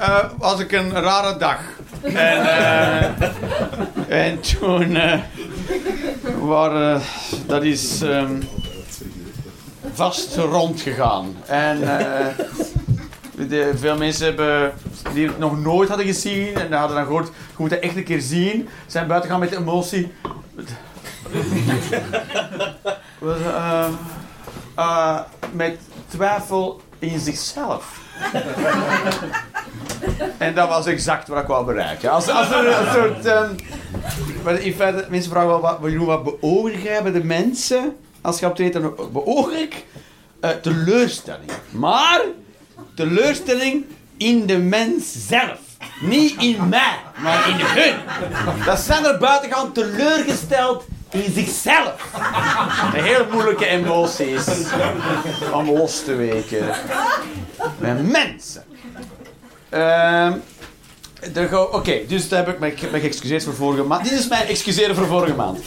uh, was ik een rare dag. En, uh, en toen uh, waren, dat is um, vast rondgegaan. En veel mensen hebben, die het nog nooit hadden gezien en hadden dan gehoord, je moet het echt een keer zien, zijn buiten gaan met de emotie. met twijfel in zichzelf. En dat was exact wat ik wou bereiken. Als, als er een soort. Um, in feite, mensen vragen wel wat, wat beoog jij bij de mensen als je optreedt? Dan beoog ik uh, teleurstelling. Maar teleurstelling in de mens zelf. Niet in mij, maar in hun. Dat zijn er buiten gaan teleurgesteld in zichzelf. Een heel moeilijke emoties om los te weken. Met mensen. Uh, Oké, dus daar heb ik me, geëxcuseerd voor vorige maand. Dit is mijn excuseren voor vorige maand.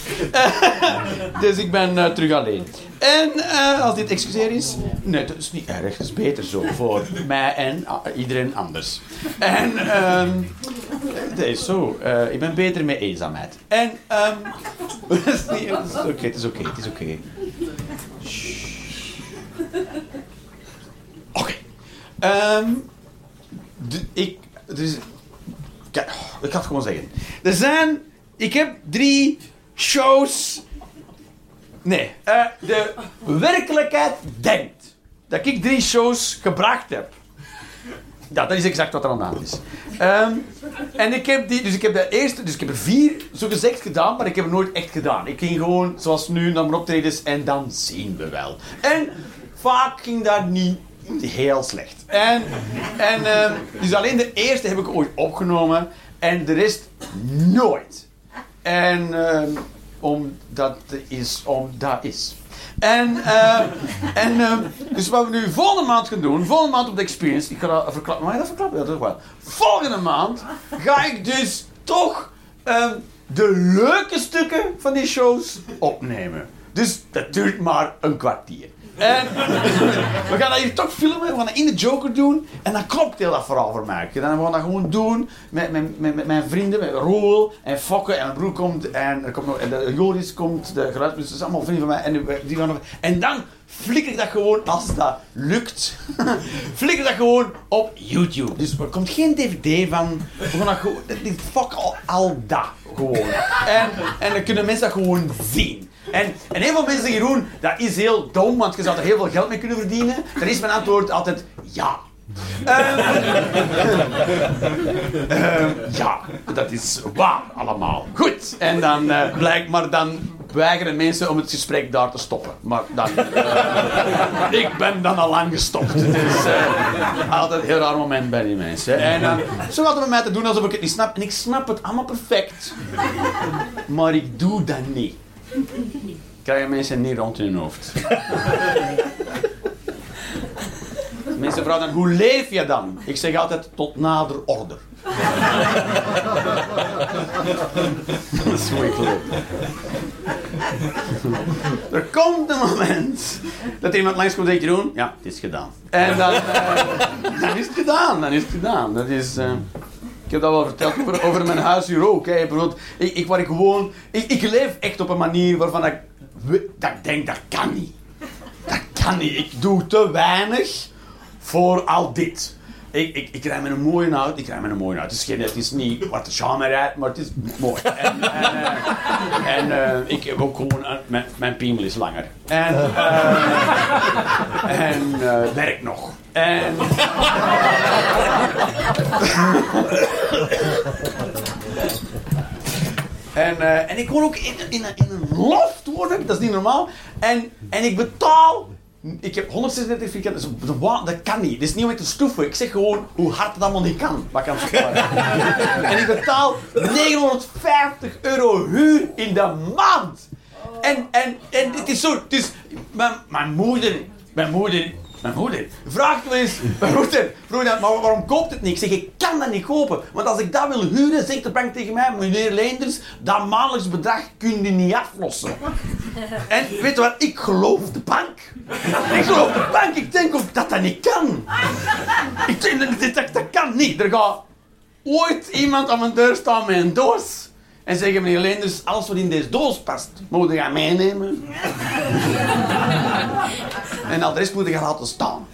dus ik ben uh, terug alleen. En uh, als dit excuseer is, nee, dat is niet erg. Dat is beter zo voor mij en iedereen anders. En um, dat is zo. Uh, ik ben beter met eenzaamheid. En um, is oké, het is oké, het is oké. Oké. Um, ik, dus, ik ga het gewoon zeggen. Er zijn, ik heb drie shows Nee, uh, de werkelijkheid denkt dat ik drie shows gebracht heb. Ja, dat is exact wat er aan de hand is. Um, en ik heb die, dus ik heb de eerste, dus ik heb er vier zo gezegd gedaan, maar ik heb het nooit echt gedaan. Ik ging gewoon, zoals nu, naar mijn optredens en dan zien we wel. En vaak ging dat niet heel slecht. En, en um, dus alleen de eerste heb ik ooit opgenomen en de rest nooit. En um, omdat is omdat is. En, uh, en uh, dus wat we nu volgende maand gaan doen, volgende maand op de experience, ik ga dat verklappen, je dat verklappen? Ja, toch wel. Volgende maand ga ik dus toch uh, de leuke stukken van die shows opnemen. Dus dat duurt maar een kwartier. En we gaan dat hier toch filmen, we gaan dat in de Joker doen. En dan klopt heel dat verhaal voor mij. En dan gaan we dat gewoon doen met, met, met, met mijn vrienden, met Roel en Fokke. En mijn broer komt en, er komt nog, en de Joris komt, de geluidsmuziek, dat is allemaal vrienden van mij. En, die gaan nog, en dan flikker ik dat gewoon, als dat lukt, flikker dat gewoon op YouTube. Dus er komt geen dvd van, we gaan dat gewoon, fuck al, al dat gewoon. En, en dan kunnen mensen dat gewoon zien. En, en heel veel mensen zeggen, Jeroen, dat is heel dom, want je zou er heel veel geld mee kunnen verdienen. Dan is mijn antwoord altijd ja. uh, ja, dat is waar allemaal. Goed, en dan uh, blijkt, maar dan weigeren mensen om het gesprek daar te stoppen. Maar uh, ik ben dan al lang gestopt. Het is altijd een heel raar moment bij die mensen. En dan zo hadden we mij te doen alsof ik het niet snap. En ik snap het allemaal perfect. Maar ik doe dat niet krijgen mensen niet rond in hun hoofd. mensen vragen dan, hoe leef je dan? Ik zeg altijd, tot nader order. dat is hoe ik leef. Er komt een moment dat iemand langs komt en zegt, Jeroen, ja, het is gedaan. En dan, uh, dan is het gedaan, dan is het gedaan. Dat is... Uh, ik heb dat wel verteld over, over mijn huis hier ook. Hè. Ik, ik, waar ik gewoon... Ik, ik leef echt op een manier waarvan ik, dat ik denk, dat kan niet. Dat kan niet. Ik doe te weinig voor al dit. Ik, ik, ik rij met een mooie auto. Ik rij met een mooie auto. Het is, geen, niet wat de charme rijdt, maar het is mooi. En, en, en uh, ik heb ook gewoon... Uh, mijn, mijn piemel is langer. En, en werkt nog. En... En, uh, en ik woon ook in, in, in, een loft, wonen, dat is niet normaal. En, en ik betaal ik heb 136 vierkante, dat kan niet. Dit is niet om te stoeven. Ik zeg gewoon hoe hard het allemaal niet kan. Wat kan en ik betaal 950 euro huur in de maand. En, en, en het is zo, dus mijn, mijn moeder, mijn moeder Mijn moeder vraagt wel eens, mijn moeder vroeg dan, maar waarom koopt het niet? Ik zeg, ik kan dat niet kopen. Want als ik dat wil huren, zegt de bank tegen mij, meneer Leenders, dat maandelijks bedrag kun je niet aflossen. En weet je wat, ik geloof de bank. Ik geloof de bank, ik denk ook dat dat niet kan. Ik denk dat dat, dat kan niet. Er gaat ooit iemand aan mijn deur staan met een doos. En zeggen, meneer Leenders, alles wat in deze doos past, moet je gaan meenemen. de rest moet gaan laten staan.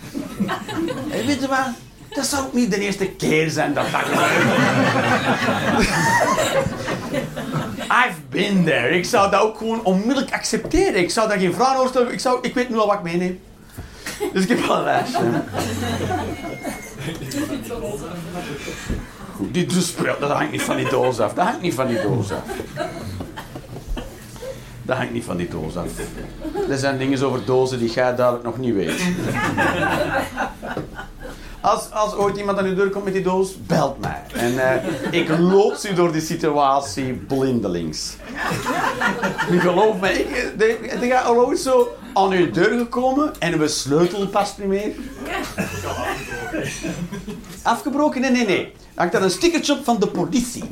En weet je wat? Dat zou ook niet de eerste keer zijn dat dat I've been there. Ik zou dat ook gewoon onmiddellijk accepteren. Ik zou daar geen vraag over stellen. Ik, zou, ik weet nu al wat ik meeneem. Dus ik heb al een lijstje. Goed, die toespraak, dat hangt niet van die doos af. Dat hangt niet van die doos af. Dat hangt niet van die doos af. Er zijn dingen over dozen die jij duidelijk nog niet weet. Als, als ooit iemand aan uw deur komt met die doos, belt mij. En uh, ik loop u door die situatie blindelings. Nu geloof me, ik, gaat al ooit zo aan uw deur gekomen en we sleutelen past niet meer. Afgebroken? Nee, nee, nee hangt er een stickertje op van de politie.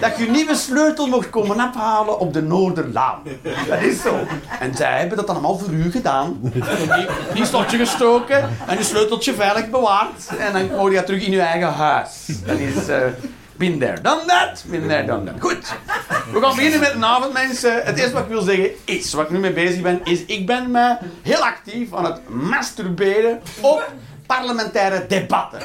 Dat je nieuwe sleutel mocht komen afhalen op de Noorderlaan. Dat is zo. En zij hebben dat allemaal voor u gedaan. Die, slotje gestoken en je sleuteltje veilig bewaard. En dan moet je dat terug in je eigen huis. Dat is... Uh, Been there, done that. Been there, done. Goed. We gaan beginnen met een avond, mensen. Het eerste wat ik wil zeggen is, wat ik nu mee bezig ben, is ik ben me heel actief aan het masturberen op parlementaire debatten.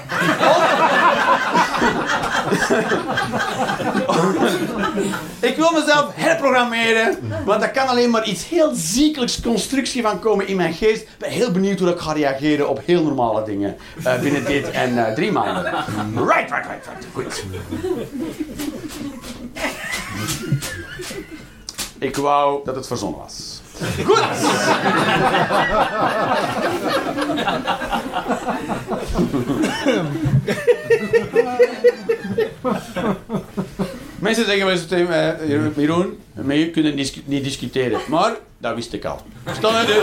ik wil mezelf herprogrammeren, want er kan alleen maar iets heel ziekelijks constructie van komen in mijn geest. Ik ben heel benieuwd hoe ik ga reageren op heel normale dingen uh, binnen dit en uh, drie maanden. Right, right, right, right. Goed. Ik wou dat het verzonnen was. Goed! Mensen zeggen wel eens tegen mij, Jeroen, met je kunnen niet discussiëren. Maar, dat wist ik al. Verstaan dus?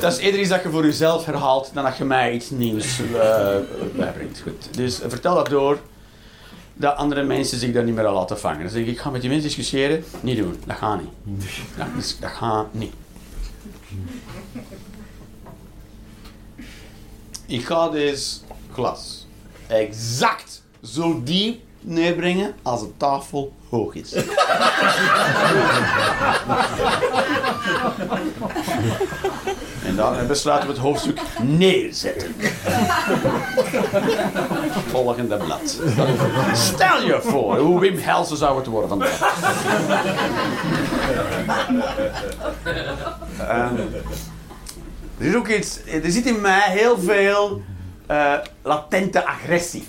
Dat is eerder iets dat je voor jezelf herhaalt, dan dat je mij iets nieuws uh, bijbrengt. Goed. Dus vertel dat door dat andere mensen zich daar niet meer aan laten vangen. Dan zeg ik, ik ga met die mensen discussiëren. Niet doen, dat gaat niet. Dat, dat gaat niet. Ik ga deze glas exact zo diep neerbrengen als de tafel hoog is. En dan besluiten we het hoofdstuk neerzetten. Volgende blad. Stel je voor hoe Wim Helsen zou het worden vandaag. um, er is ook iets, er zit in mij heel veel uh, latente agressie.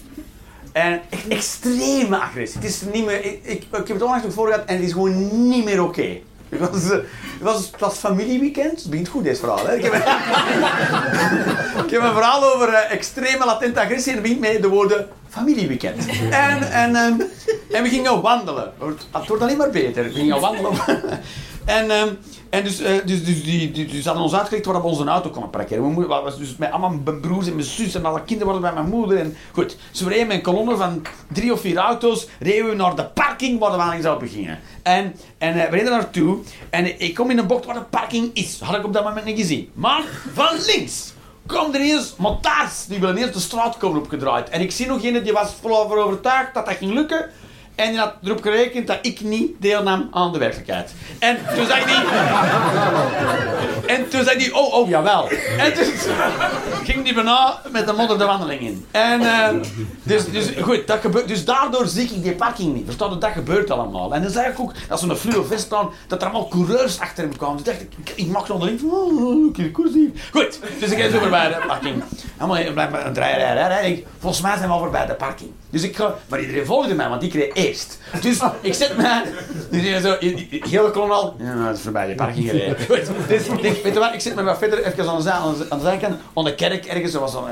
En echt extreme agressie. Het is niet meer, ik, ik, ik heb het onlangs nog voor gehad en het is gewoon niet meer oké. Okay. Het was, het, was, het was familieweekend. Het begint goed, deze verhaal. Hè? Ik, heb, ik heb een verhaal over uh, extreme latente agressie en het begint met de woorden familieweekend. En, en, um, en we gingen wandelen. Het wordt alleen maar beter. We gingen wandelen. en, um, en dus, uh, dus, dus, die, die, dus hadden ons uitgelegd waar we onze auto konden parkeren. Mijn was dus met allemaal mijn broers en mijn zus en alle kinderen waren bij mijn moeder. En goed, we reden met een kolonne van drie of vier auto's, reden we naar de parking waar de wandeling zou beginnen. En, en uh, we reden naartoe en ik kom in een bocht waar de parking is. Had ik op dat moment niet gezien. Maar van links komt er eens motards, die willen eerst de straat komen opgedraaid. En ik zie nog een die was vol overtuigd dat dat ging lukken. En die had erop gerekend dat ik niet deelnam aan de werkelijkheid. En toen zei hij... En toen zei hij, oh, oh, jawel. En toen ging hij bijna met de modder de wandeling in. En uh, dus, dus goed, dat gebeurt, dus daardoor zie ik die parking niet. Verstaat dat dat gebeurt allemaal. En dan zag ik ook, dat zo'n fluo vest staan, dat er allemaal coureurs achter hem kwamen. Dus dacht ik, ik mag nog erin van, oh, ik koers hier. Goed, dus ik ga zo voorbij de parking. Blijkbaar een draai, rij, rij. Volgens mij zijn we al voorbij de parking. Dus ik ga, maar iedereen volgde mij, want ik kreeg Dus ik zet mij, dus zo, heel klon al, ja, dat is voorbij de parking gereden. Dus ik, weet je wat, ik zit me wat verder even aan de, aan de, aan de zijkant, aan de kerk ergens, was aan,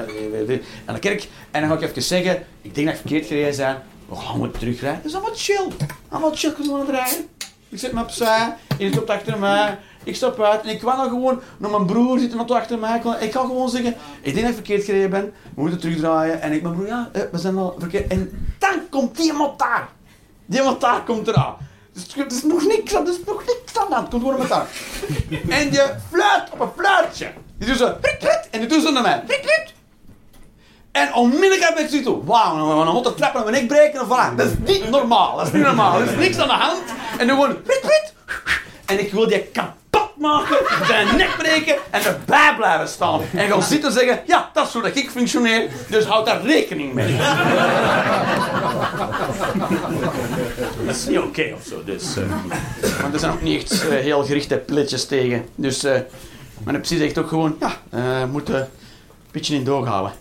aan de kerk. En dan ga ik even zeggen, ik denk dat ik verkeerd gereden zijn. We gaan moeten terugrijden. Dat is allemaal chill. Allemaal chill, gewoon aan het rijden. Ik zet me opzij, je loopt achter mij. Ik stap uit en ik kwam dan gewoon naar mijn broer zitten wat achter mij. Ik ga gewoon zeggen, ik denk dat ik verkeerd gereden ben. We moeten terugdraaien. En ik, mijn broer, ja, eh, we zijn al verkeerd. En dan komt die iemand daar. Die daar komt eraan. Dus het is nog niks aan, is nog niks aan hand. Komt gewoon met. En je fluit op een fluitje. Die doet zo, rit, rit, en die doet zo naar mij. Rit, rit. En onmiddellijk heb ik zoiets wauw, nou, moet de trap mijn nek breken of voilà. Dat is niet normaal, dat is niet normaal. Er is niks aan de hand. En dan gewoon, rit, rit. En ik wil die kapot maken, zijn nek breken en erbij blijven staan. En gaan zitten zeggen, ja, dat is hoe dat ik functioneer, dus houd daar rekening mee. dat is niet oké of zo, dus. Uh, want er zijn ook niet echt uh, heel gerichte pilletjes tegen. Dus, uh, maar de psy zegt ook gewoon, ja, we moeten een beetje in doorhouden.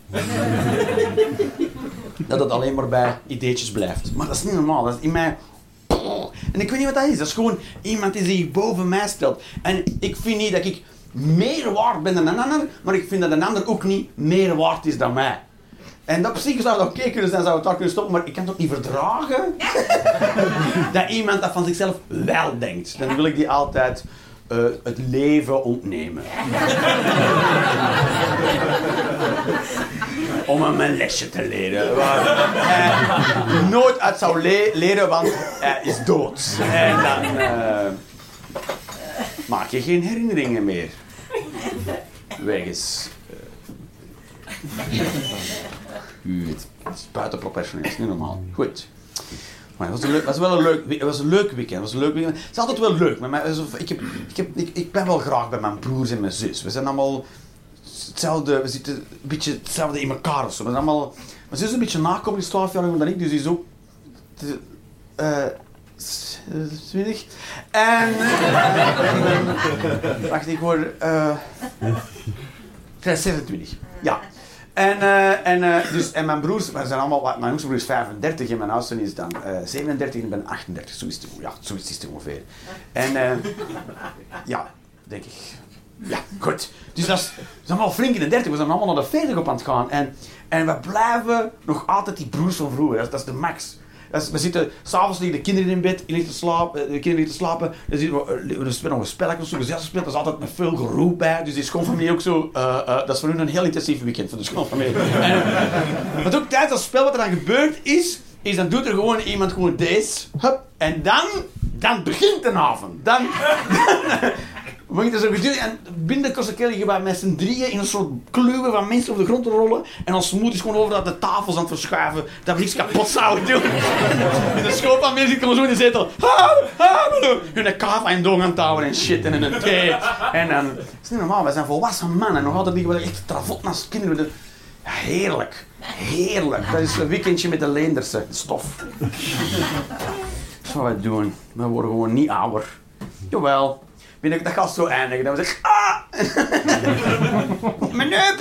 dat het alleen maar bij ideetjes blijft. Maar dat is niet normaal, dat is in mij en ik weet niet wat dat is. Dat is gewoon iemand die zich boven mij stelt. En ik vind niet dat ik meer waard ben dan een ander, maar ik vind dat een ander ook niet meer waard is dan mij. En dat psychisch zou dat oké kunnen zijn, zou het daar kunnen stoppen, maar ik kan het ook niet verdragen dat iemand dat van zichzelf wel denkt. Dan wil ik die altijd uh, het leven ontnemen. Om hem een lesje te leren. Waar hij nooit uit zou le leren, want hij is dood. En dan uh, maak je geen herinneringen meer. Wegens. Uh, het is buitenprofessioneel, is niet normaal. Goed. Maar het was, leuk, was wel een leuk, het was een leuk weekend. Het was een leuk weekend. Het is altijd wel leuk. Mij, ik, heb, ik, heb, ik, ik, ben wel graag bij mijn broers en mijn zus. We zijn allemaal hetzelfde, we zitten een beetje hetzelfde in elkaar of zo. We zijn allemaal, mijn zus is een beetje nakomen, is 12 jaar dan ik, dus die is ook... Uh, 20. En... Uh, wacht, ik word... Uh, 26. Ja. En, uh, en, uh, dus, en mijn broers, we zijn allemaal, mijn jongste broer is 35 en mijn oudste is dan uh, 37 en ben 38. Zo is het, ja, zo is het ongeveer. En ja, denk ik. Ja, goed. Dus dat is, we zijn allemaal flink in de 30, we zijn allemaal naar de 40 op aan het gaan. En, en we blijven nog altijd die broers van vroeger, dat, dat is de max we zitten, s'avonds liggen de kinderen in bed, liggen slapen, de kinderen liggen te slapen. Dan zitten we, er is nog een spelletje of zo, gezelschap Er is altijd met veel geroep bij. Dus die schoonfamilie ook zo, uh, dat is voor hun een heel intensief weekend voor de schoonfamilie. en, wat ook tijdens dat spel wat er dan gebeurt is, is dan doet er gewoon iemand gewoon deze, hup, en dan, dan begint de avond. Dan, we gingen zo geduurd en binnen Kostakeli bij met z'n drieën in een soort kluwen van mensen op de grond te rollen. En ons moeder is gewoon over dat de tafels aan het verschuiven, dat we niks kapot zouden doen. in de school van mensen komen zo in de zetel. Hun kava en dong aan het houden en shit en een thee. En dan, het is niet normaal, wij zijn volwassen mannen. Nog altijd liggen we echt travot naast kinderen. Heerlijk. Heerlijk. Dat is een weekendje met de leenderse stof. Dat is wat wij doen. We worden gewoon niet ouder. Jawel ik dat gaat zo eindigen. Dan zeg ik, ah! mijn neup!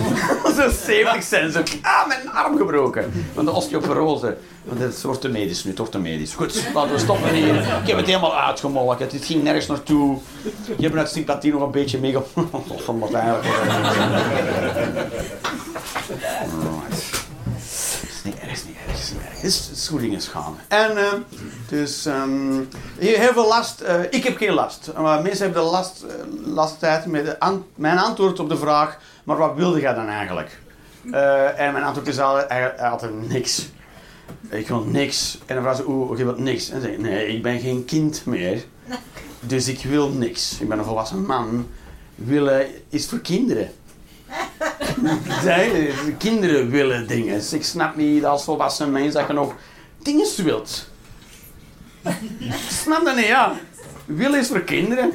zo 70 cent. Zo, ah, mijn arm gebroken. Van de osteoporose. Want het wordt te medisch nu, toch medisch. Goed, laten we stoppen hier. Ik heb het helemaal uitgemolken. Het ging nergens naartoe. Je hebt uit sympathie nog een beetje meega... Van wat eigenlijk erg, is niet erg, is niet is, dingen gaan. En uh, dus um, heel veel last. Uh, ik heb geen last. Maar mensen hebben de last, uh, last tijd met an mijn antwoord op de vraag: maar wat wilde jij dan eigenlijk? en mijn antwoord is altijd, altijd niks. Ik wil niks. En dan vragen ze: Oeh, je wilt niks. En dan zeg ik: Nee, ik ben geen kind meer. Dus ik wil niks. Ik ben een volwassen man. Willen is voor kinderen. Zij, kinderen willen dingen. Ik snap niet als volwassen mens dat je nog dingen wilt. snap dat niet, ja. Willen is voor kinderen.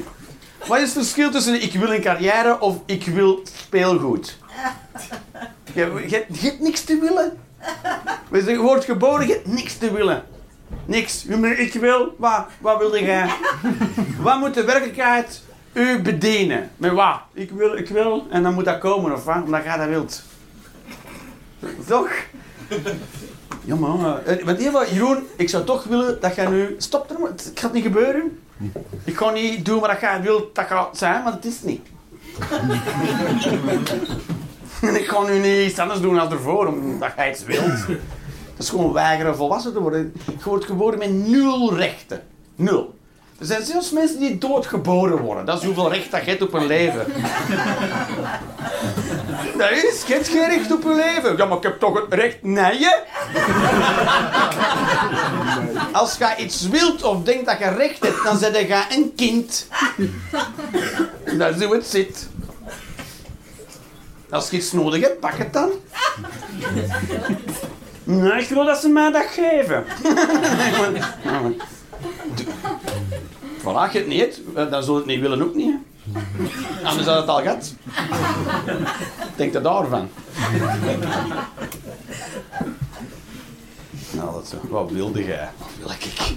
Wat is het verschil tussen ik wil een carrière of ik wil speelgoed? Je, je, je hebt niks te willen. Je wordt geboren, je hebt niks te willen. Niks. Ik wil, wat, wat wilde jij? Wat moet de werkelijkheid u bedienen. Met wat? Ik wil, ik wil, en dan moet dat komen, of wat? Omdat jij dat wilt. Toch? Ja, maar... Uh, want even, Jeroen, ik zou toch willen dat jij nu... Stop er, het gaat niet gebeuren. Ik ga niet doen wat jij wilt dat gaat zijn, want het is niet. en ik ga nu niet iets anders doen dan ervoor, omdat jij iets wilt. Dat is gewoon weigeren volwassen te worden. Je wordt geboren met nul rechten. Nul. Er zijn zelfs mensen die doodgeboren worden. Dat is hoeveel recht dat je hebt op een leven. Dat is, je hebt geen recht op een leven. Ja, maar ik heb toch het recht... Nee, je? Als je iets wilt of denkt dat je recht hebt, dan zet je een kind. Dat is hoe het zit. Als je iets nodig hebt, pak het dan. Nee, ik wil dat ze mij dat geven. Voilà, als je het niet hebt, dan zul je het niet willen ook niet. hè. Anders had het al gehad. Denk er daarvan. Nou, dat is, wat wilde jij? Wat wil ik?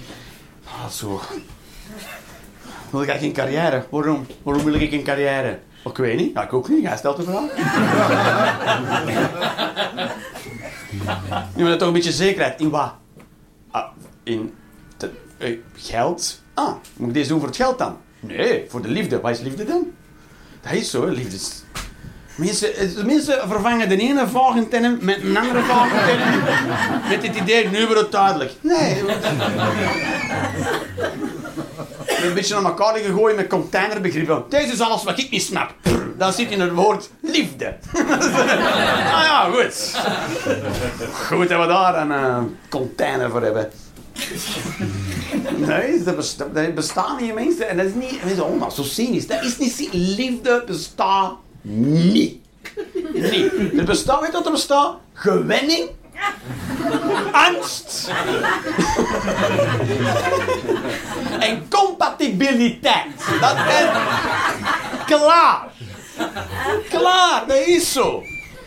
Ah, zo. Wil ik geen carrière? Waarom? Waarom wil ik een carrière? Ik weet niet. Ja, ik ook niet. Jij stelt de vraag. Nu moet je toch een beetje zekerheid. In wat? Ah, in te- eh, geld. Ah, moet ik deze doen voor het geld dan? Nee, voor de liefde. Wat is liefde dan? Dat is zo, liefde. is- Mensen, eh, mensen vervangen de ene vagenterm met een andere vagenterm. Met het idee, nu wordt het duidelijk. Nee. Een beetje aan elkaar gegooid met containerbegrippen. Deze is alles wat ik niet snap. Dan zit in het woord liefde. ah ja, goed. Goed dat we daar een eh, container voor hebben. Nee, dat bestaat, dat bestaat niet, mensen. En dat is niet, oh, maar zo cynisch. Dat is niet, liefde bestaat niet. Niet. Er bestaat, weet wat er bestaat? Gewenning. Angst. en compatibiliteit. Dat is klaar. Klaar, dat is zo.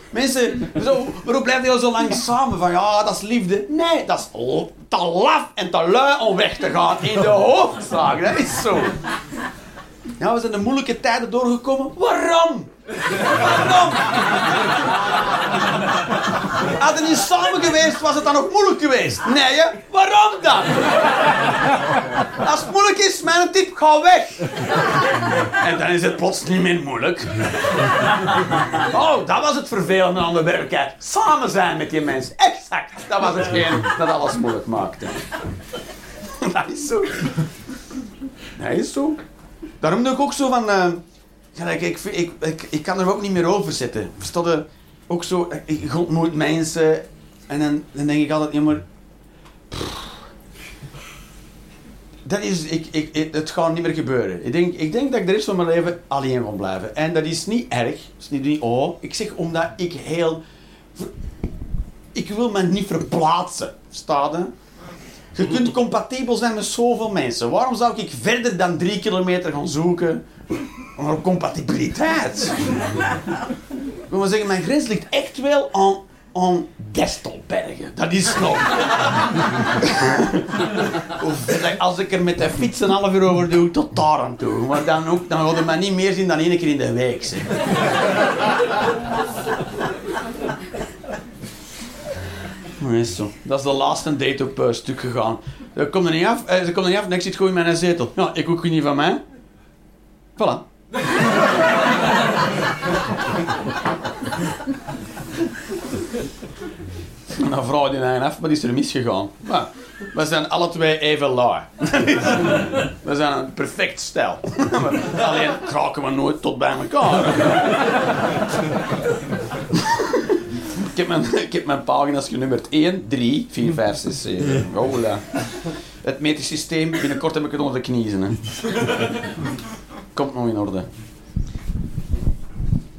Mensen, zo, waarom blijf je al zo lang samen? Van ja, dat is liefde. Nee, dat is te laf en te lui om weg te gaan in de hoofdzaak. Dat is zo. Ja, we zijn de moeilijke tijden doorgekomen. Waarom? Waarom? Hadden niet samen geweest, was het dan nog moeilijk geweest? Nee, hè? Waarom dan? Als het moeilijk is, mijn tip, ga weg. En dan is het plots niet meer moeilijk. Oh, dat was het vervelende aan de werkelijkheid. Samen zijn met die mensen. Exact. Dat was hetgeen dat alles moeilijk maakte. Dat is zo. Dat is zo. Daarom doe ik ook zo van... eh, ik, vind- ik, ik, ik kan er ook niet meer over zitten. Versta je? Ook zo, ik- ik ontmoet mensen en dan, dan denk ik altijd, ja maar... Dat is, ik, ik, ik- het gaat niet meer gebeuren. Ik denk, ik denk dat ik de rest van mijn leven alleen ga blijven. En dat is niet erg. Dat is niet, niet oh. Ik zeg omdat ik heel... Ik wil me niet verplaatsen. Hè? Je kunt compatibel zijn met zoveel mensen. Waarom zou ik verder dan drie kilometer gaan zoeken naar compatibiliteit? Ik wil maar zeggen, mijn grens ligt echt wel aan, aan Destelbergen. Dat is nog. Als ik er met de fiets een half uur over doe, tot daar aan toe. Maar dan, ook, dan je mij niet meer zien dan één keer in de week. Zeg. Maar zo. Dat is de laatste date op eh, stuk gegaan. Ze komt er niet af, eh, ze komt er niet af en ik zit gewoon in mijn zetel. Ja, ik ook niet van mij. Voilà. En dan vraag je af, wat is er misgegaan? Nou, we zijn alle twee even lui. we zijn een perfect stel. Alleen raken we nooit tot bij elkaar. ik, heb mijn, ik heb mijn pagina's genummerd 1, 3, 4, 5, 6, 7. Hola. Het metrisch systeem, binnenkort heb ik het onder de knieën. Hè. Komt nog in orde.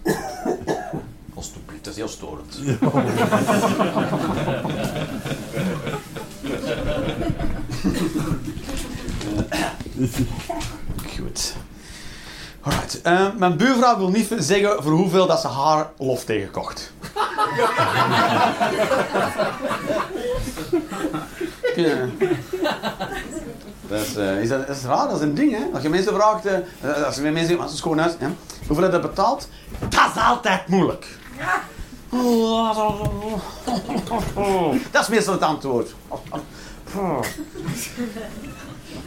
Alsjeblieft, dat is heel storend. Goed. Alright. eh, mijn buurvrouw wil niet zeggen voor hoeveel dat ze haar lof tegenkocht. Ja. Is, eh, is, dat, is raar, dat is een ding, hè? Als je mensen vraagt, eh, als je mensen zeggen, schoon huis, hè? hoeveel heb je betaald? Dat is altijd moeilijk. Dat is meestal het antwoord.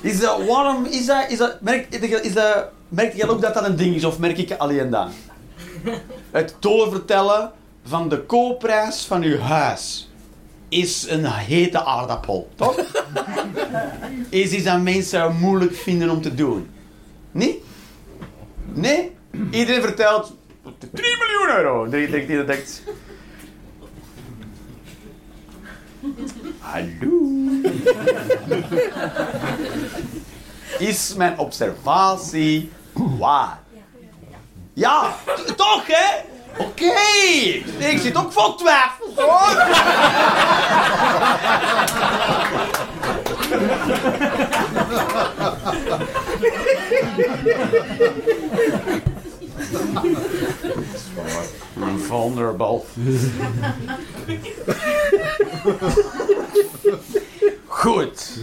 Is dat, waarom, is dat, is dat, merk, is dat, merk je ook dat dat een ding is, of merk ik alleen dat? Het doorvertellen van de koopprijs van uw huis is een hete aardappel, toch? is iets dat mensen moeilijk vinden om te doen. Nee? Nee? Iedereen vertelt 3 miljoen euro. Drie denkt, iedereen denkt. Hallo. Is mijn observatie waar? Ja, toch hè? Oké, ik zit ook vol twijfels hoor. Goed.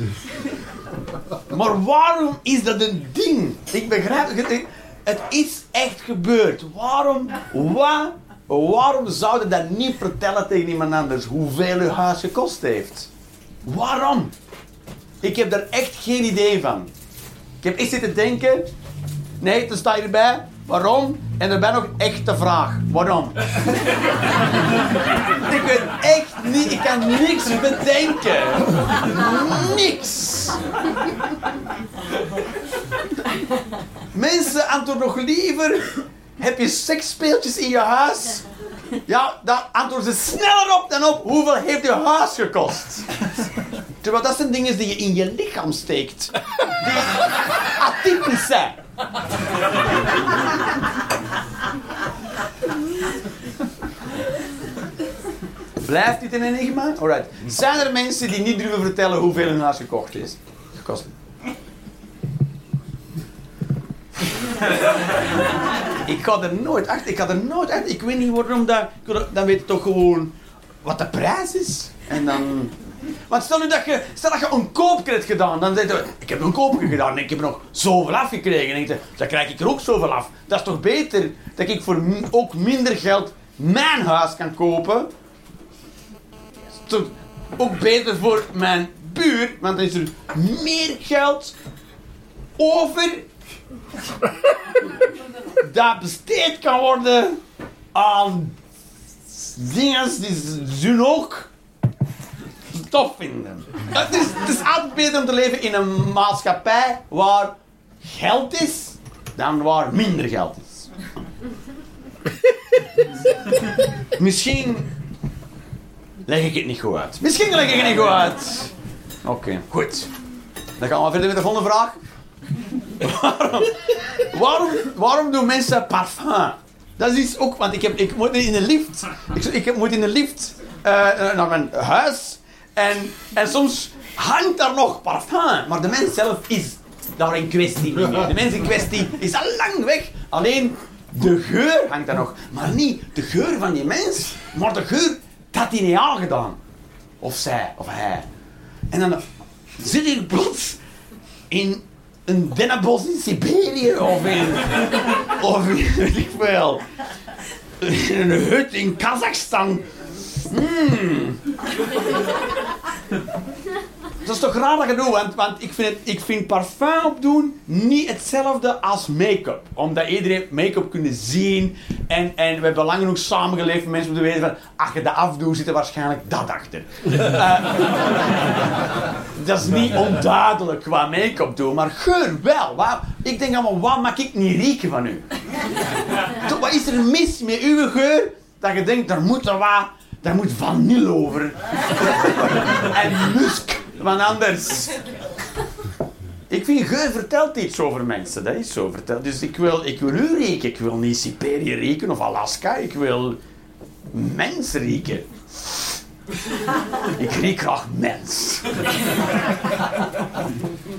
Maar waarom is dat een ding? Ik begrijp het. Het is echt gebeurd. Waarom, wa, waarom zou je dat niet vertellen tegen iemand anders hoeveel uw huis gekost heeft? Waarom? Ik heb daar echt geen idee van. Ik heb echt zitten denken. Nee, dan sta je erbij. Waarom? En erbij nog echt de vraag. Waarom? ik weet echt niet. Ik kan niks bedenken. Niks. Mensen antwoorden nog liever. Heb je seksspeeltjes in je huis? Ja, dan antwoorden ze sneller op dan op hoeveel heeft je huis gekost. Terwijl dat zijn dingen die je in je lichaam steekt. Die atypisch zijn. Blijft dit een enigma? Alright. Zijn er mensen die niet durven vertellen hoeveel hun huis gekocht is? Gekost. ik ga er nooit achter. Ik ga er nooit achter. Ik weet niet waarom dat. Dan weet je toch gewoon wat de prijs is. En dan. Want stel nu dat je, stel dat je een koopje hebt gedaan, dan zeg je, ik heb een koopje gedaan en ik heb nog zoveel afgekregen. Je, dan krijg ik er ook zoveel af. Dat is toch beter dat ik voor ook minder geld mijn huis kan kopen? Dat is ook beter voor mijn buur, want dan is er meer geld over dat besteed kan worden aan dingen die ze ook tof vinden. Het is, het altijd beter om te leven in een maatschappij waar geld is dan waar minder geld is. Misschien leg ik het niet goed uit. Misschien leg ik het niet goed uit. Oké, goed. Dan gaan we verder met de volgende vraag. Waarom, waarom, waarom doen mensen parfum? Dat is ook, want ik, heb, ik moet in de lift. Ik, ik moet in de lift eh, naar mijn huis. En, en soms hangt daar nog parfum. Maar de mens zelf is daar in kwestie. De mens in kwestie is al lang weg. Alleen de geur hangt daar nog. Maar niet de geur van die mens, maar de geur dat hij niet aangedaan. Of zij, of hij. En dan zit ik plots in een dennenbos in Siberië of in, of in, weet ik veel, in een hut in Kazachstan. Hmm. Dat is toch raar dat je doet, want, want ik, vind het, ik vind parfum opdoen niet hetzelfde als make-up. Omdat iedereen make-up kunnen zien en, en we hebben lang genoeg samengeleefd met mensen om te weten van als je dat afdoet zit er waarschijnlijk dat achter. Eh, dat is niet onduidelijk qua make-up doen, maar geur wel. Wat, ik denk allemaal, wat mag ik niet rieken van u? Toch, Wat is er mis met uw geur dat je denkt, daar moet er wat, daar moet vanille over. en musk, want anders. Ik vind geur vertelt iets over mensen, dat is zo verteld. Dus ik wil, ik wil u rieken, ik wil niet Siberië rieken of Alaska, ik wil mens rieken. Ik riek graag mens.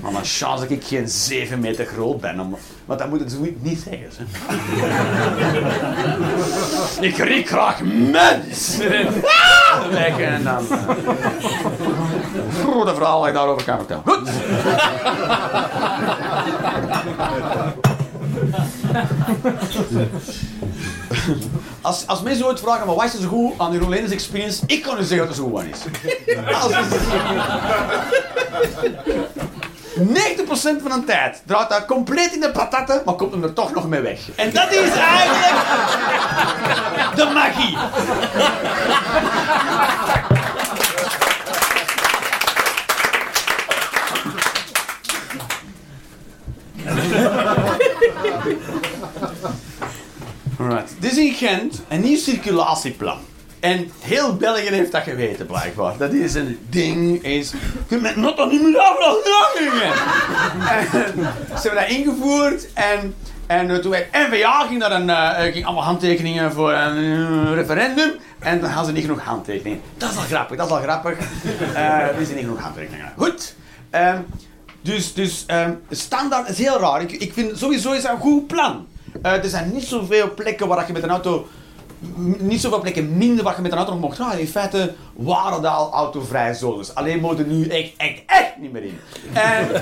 Maar een chance dat ik geen 7 meter groot ben. Om, want dat moet het zoiets niet zeggen. Hè. ik riek graag mens. Ah! En dan... eh, Grote verhaal dat ik daarover kan vertellen. Goed. Als, als mensen ooit vragen, maar wat is er zo goed aan uw Lenens experience? Ik kan u zeggen dat er zo goed aan is. Als het 90% van de tijd draait dat compleet in de patatten, maar komt hem er toch nog mee weg. En dat is eigenlijk de magie. Alright, dit is in Gent een nieuw circulatieplan. En heel België heeft dat geweten, blijkbaar. Dat is een ding, is... Je kunt met notten niet meer overal gingen. En ze hebben dat ingevoerd en... En uh, toen werd NVA ging naar een, uh, ging allemaal handtekeningen voor een uh, referendum. En dan hadden ze niet genoeg handtekeningen. Dat is al grappig, dat is al grappig. er is niet genoeg handtekeningen. Goed. Ehm, dus, dus um, standaard is heel raar. Ik, ik vind sowieso is een goed plan. er zijn niet zoveel plekken waar je met een auto niet zoveel plekken minder waar je met een auto nog mocht. In feite waren dat al autovrije zones. Alleen moeten nu echt, echt, echt niet meer in. En,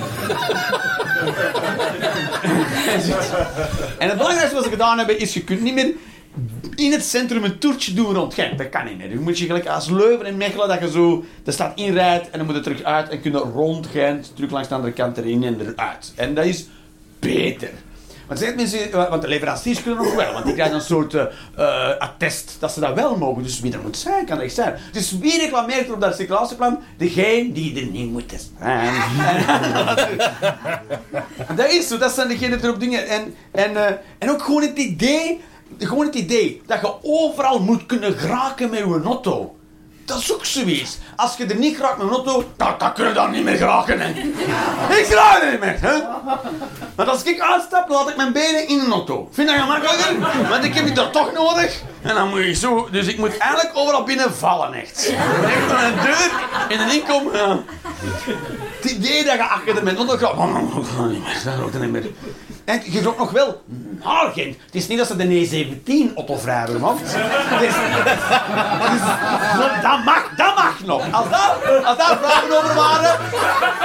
en het belangrijkste wat ze gedaan hebben is, je kunt niet meer in het centrum een toertje doen rond Gent. Dat kan niet meer. Je moet je gelijk als Leuven en Mechelen dat je zo de stad inrijdt en dan moet je terug uit en kun je rond Gent terug langs de andere kant erin en eruit. En dat is beter. Want, zegt mensen, eh, want de leveranciers kunnen nog wel, want die krijgen een soort uh, attest dat ze dat wel mogen. Dus wie er moet zijn, kan echt zijn. Dus wie reclameert er op dat circulatieplan? Degene die er niet moet zijn. dat is zo, dat zijn degenen die erop dingen. En, en, uh, en ook gewoon het idee, gewoon het idee dat je overal moet kunnen geraken met je auto. Dat is ook zoiets. Als je er niet graag met een auto, dan, dan kun je dan niet meer geraken. Hè. Ik graag er niet meer. Hè. Maar als ik uitstap, laat ik mijn benen in een auto. Vind je dat gemakkelijker? Want ik heb die toch nodig. En dan moet ik zo... Dus ik moet eigenlijk overal binnen vallen, echt. Echt een deur in een inkom. Het idee dat je achter de auto gaat... Dat niet meer. Dat niet meer. En je ook nog wel naar Gent. Het is niet dat ze de E17 Otto hebben gemaakt. Dus, dat, mag, dat mag nog. Als daar, als daar vragen over waren,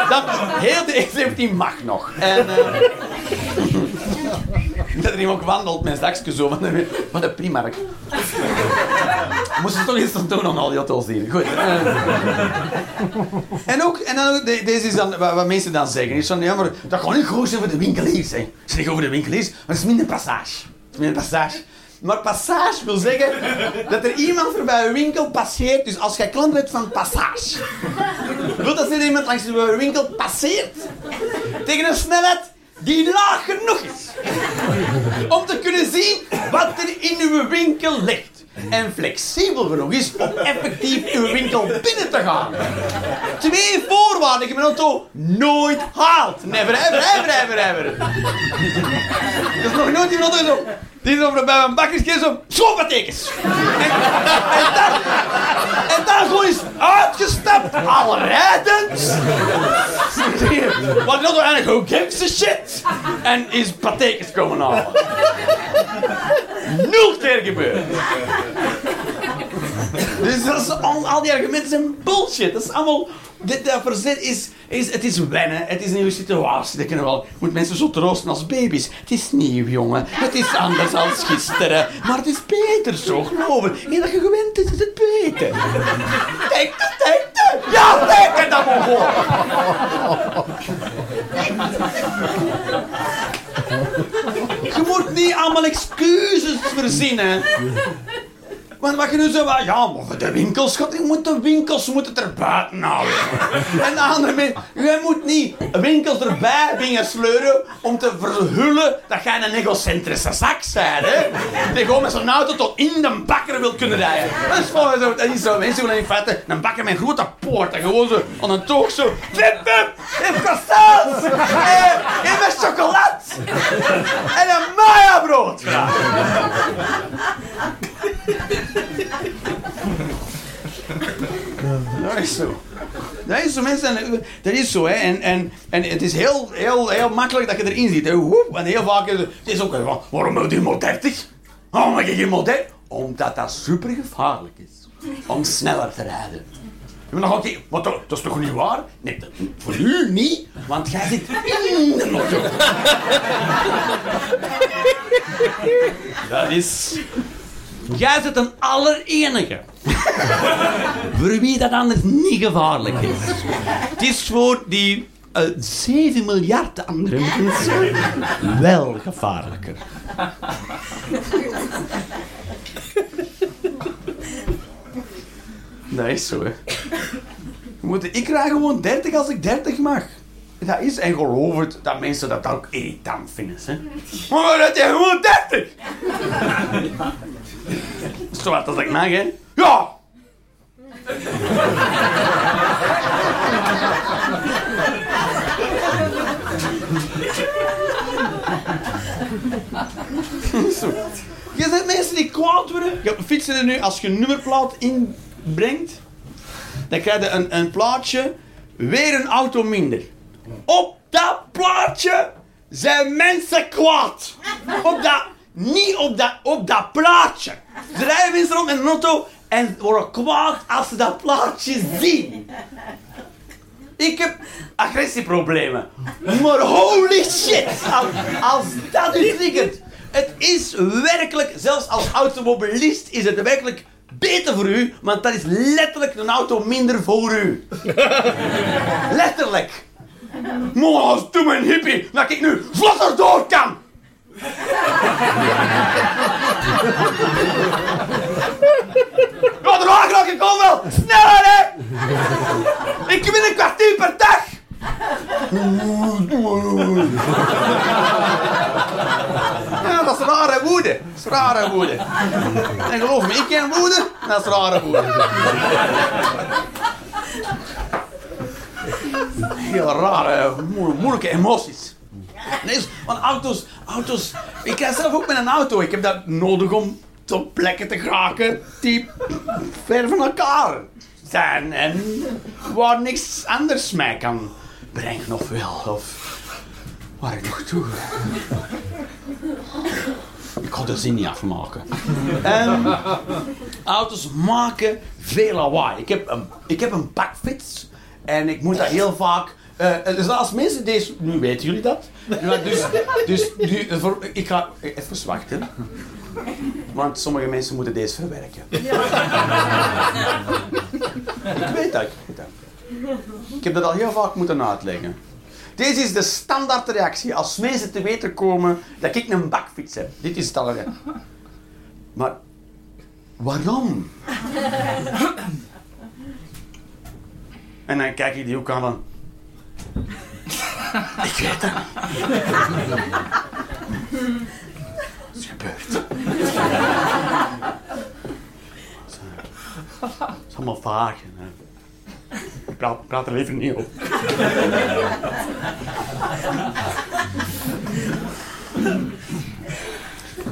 dan heel de E17 mag nog. En, uh, dat er iemand wandelt met een zo van de, van de Primark. Moesten ze toch aan doen aan al die auto's hier. Goed. Uh, en ook, en dan deze is dan, wat, mensen dan zeggen, is van, ja, maar dat kan niet goed zijn voor de winkeliers. Hè. Het is over de winkeliers, maar het is minder passage. Het is passage. Maar passage wil zeggen dat er iemand voorbij een winkel passeert. Dus als jij klant bent van passage, wil dat zeggen iemand langs de winkel passeert tegen een snelheid die laag genoeg is om te kunnen zien wat er in uw winkel ligt. En flexibel genoeg is om effectief uw winkel binnen te gaan. Twee voorwaarden die mijn auto nooit haalt. Never, ever, ever, ever, ever. Dat is nog nooit iemand zo. Die is over bij mijn bakkerskeer zo, schoonpatekens. En, en, dan, en dan gewoon is uitgestapt, al rijdend. Wat wil er eigenlijk, gives a shit? En is patekens komen halen. Nul keer gebeurd. Dus dat is, al, al die argumenten zijn bullshit. Dat is allemaal dit verzet is, is, het is wennen, het is een nieuwe situatie. Dat kunnen wel. moet mensen zo troosten als baby's. Het is nieuw, jongen. Het is anders als gisteren. Maar het is beter zo, geloof me. En dat je gewend is, is het beter. Denk het, denk. Ja, denk het dan gewoon. Je moet niet allemaal excuses verzinnen. Want wat je nu zo ja, maar de winkels, je moet de winkels moeten er buiten houden. en de andere mensen, je moet niet winkels erbij dingen sleuren om te verhullen dat jij een egocentrische zak bent, hè. Die gewoon met zo'n auto tot in de bakker wil kunnen rijden. Dat is zo, dat is zo. Mensen willen in feite een bakker met een grote poort en gewoon zo aan een toog zo, flip, flip, in croissants, en met chocolade en een Maya brood. Dat is zo. Dat is zo, mensen. Dat is zo, hè. En, en, en het is heel, heel, heel makkelijk dat je erin ziet. Hè. En heel vaak is het, is ook van, waarom moet je maar 30? Waarom moet je maar 30? Omdat dat super gevaarlijk is. Om sneller te rijden. Je nog oké, wat dat, dat is toch niet waar? Nee, dat, voor u niet, want jij zit in de dat is Jij zit een allerenige. voor wie dat anders niet gevaarlijk is. Het is voor die uh, eh, 7 miljard andere mensen wel gevaarlijker. Dat is zo, hè. ik krijg gewoon 30 als ik 30 mag. Dat is, en geloof het, dat mensen dat ook irritant vinden. Hè. Maar dat je gewoon 30! Zo wat als ik mag, hè. Ja! Zo. Je zet mensen die kwaad worden. Je fietsen er nu, als je een nummerplaat inbrengt, dan krijg je een, een plaatje, weer een auto minder. Op dat plaatje zijn mensen kwaad. Op dat, niet op dat, op dat plaatje. Ze rijden rond met een auto en worden kwaad als ze dat plaatje zien. Ik heb agressieproblemen. Maar holy shit, als, als dat u triggert. Het is werkelijk, zelfs als automobilist is het werkelijk beter voor u, want dat is letterlijk een auto minder voor u. letterlijk. Maar doe me een hippie, dat ik nu vlotter door kan. Ja, de wagen ik kom wel. Sneller, hè. Ik win een kwartier per dag. Ja, dat is rare woede. Dat is rare woede. En geloof me, ik ken woede, dat is rare woede. Heel rare, mo- moeilijke emoties. Nee, want auto's, auto's... Ik krijg zelf ook met een auto. Ik heb dat nodig om tot plekken te geraken die ver van elkaar zijn. En waar niks anders mij kan brengen of wel. Of waar ik nog toe. Ik ga de zin niet afmaken. Ehm, auto's maken veel lawaai. Ik heb een, ik heb een bakfiets en ik moet dat heel vaak. Eh, dus als mensen deze. Nu weten jullie dat. Ja, dus dus nu, voor, ik ga even wachten. Want sommige mensen moeten deze verwerken. ik weet dat, ik weet dat. Ik heb dat al heel vaak moeten uitleggen. Deze is de standaard reactie als mensen te weten komen dat ik een bakfiets heb. Dit is het al. Maar waarom? En dan kijk ik die ook aan van... Ik weet het is? Het is allemaal vaag. hè. Ik praat, praat er liever niet op.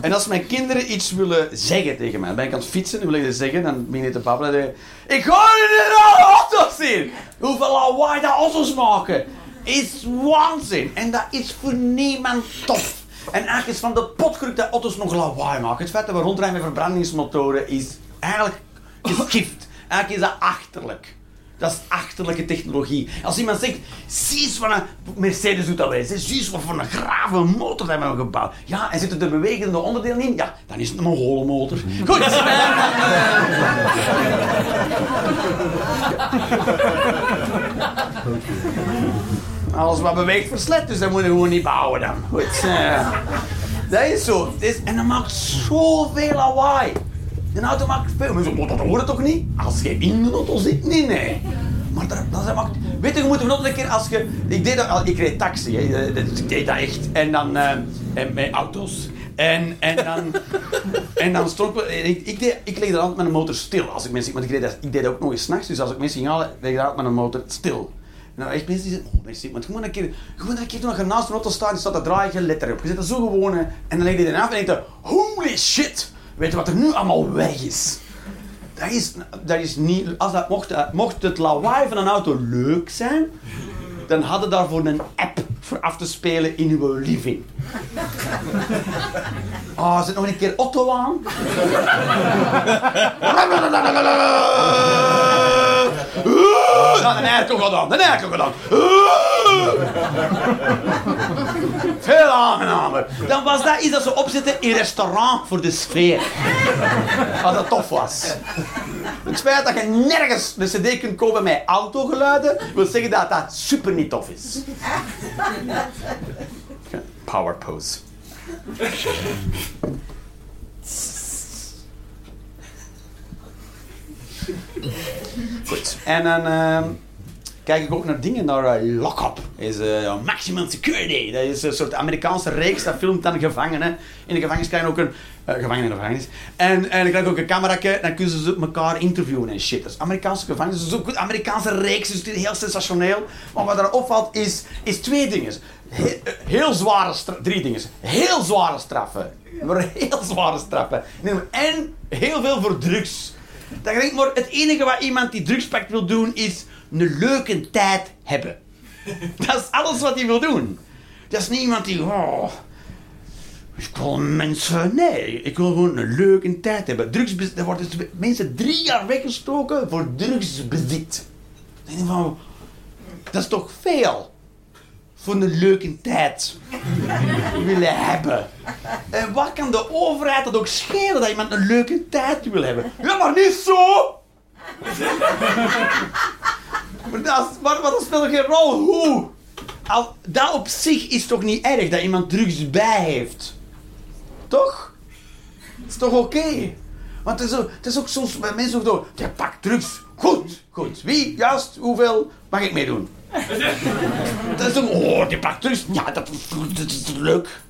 En als mijn kinderen iets willen zeggen tegen mij, dan ben ik aan het fietsen, dan wil ik zeggen, dan begin ik te babbelen. dan zeg ik, in de auto's zien! Hoeveel lawaai dat auto's maken, is waanzin. En dat is voor niemand tof. En eigenlijk is van de potkruk dat auto's nog lawaai maken. Het feit dat we rondrijden met verbrandingsmotoren is eigenlijk is. Eigenlijk is dat achterlijk. Dat is achterlijke technologie. Als iemand zegt, zie eens wat een Mercedes doet dat wel eens. hè. Zie eens wat voor een grave motor hebben we gebouwd. Ja, en zitten er bewegende onderdelen in? Ja, dan is het een Mongolenmotor. Goed. Alles wat beweegt verslet, dus dat moeten we gewoon niet bouwen dan. Goed. eh. dat is zo. En dat maakt zoveel lawaai. Een auto maakt veel. Mensen zeggen, dat hoort toch niet? Als je in de auto zit, nee, nee. Maar dat, dat maakt... Weet je, je moet nog een keer als je... Ik deed dat al, ik reed taxi, hè. Eh, ik deed dat echt. En dan... eh, en met auto's. En, en dan... en dan stond ik... Ik, deed, ik legde met een motor stil. Als ik mensen... Want ik deed dat, ik deed dat ook nog eens s'nachts. Dus als ik mensen ging halen, legde ik altijd met een motor stil. Nou, echt mensen die zeggen, oh mensen, want gewoon een keer, gewoon een keer toen je naast een auto staat, die staat dat draaien geen letter op. Je zet dat zo gewoon en dan leg je af en denk je, holy shit, weet je wat er nu allemaal weg is? Dat is, dat is niet, als dat, mocht, mocht het lawaai van een auto leuk zijn, dan hadden daarvoor een app voor af te spelen in uw living. Oh, zet nog een keer Otto aan. Nou, de airco gedaan, de airco gedaan. Veel aangenamer. Dan was dat iets dat ze opzetten in restaurant voor de sfeer. Als dat tof was. Het feit dat je nergens een cd kunt kopen met autogeluiden, wil zeggen dat dat super niet tof is. Power pose. Goed. En dan... ehm, kijk ik ook naar dingen, naar uh, Lock-up. is uh, Maximum Security. Dat is een soort Amerikaanse reeks, dat filmt dan gevangenen. In de gevangenis krijgen ook een... Uh, gevangenen in de gevangenis. En, en dan krijg je ook een camera, dan kunnen ze elkaar interviewen en shit. Dat is Amerikaanse gevangenis, dat is ook een Amerikaanse reeks, dus het is heel sensationeel. Maar wat er opvalt is, is twee dingen. Heel, zware drie dingen. Heel zware straffen. Heel zware straffen. En heel veel voor drugs. Denk maar het enige wat iemand die drugspakt wil doen is een leuke tijd hebben. Dat is alles wat hij wil doen. Dat is niet iemand die. Oh, ik wil mensen. Nee, ik wil gewoon een leuke tijd hebben. Drugsbezit. Er worden dus mensen drie jaar weggestoken voor drugsbezit. Van, dat is toch veel? Voor een leuke tijd willen hebben. En wat kan de overheid dat ook schelen dat iemand een leuke tijd wil hebben? Ja, maar niet zo! maar, dat, maar, maar dat speelt geen rol. Hoe? Al, dat op zich is toch niet erg dat iemand drugs bij heeft? Toch? Dat is toch oké? Want het is, ook, het is ook soms bij mensen ook door. Je pakt drugs. Goed, goed. Wie, juist, hoeveel mag ik meedoen? dat is toch, oh, die pakt drugs. Ja, dat, dat is leuk.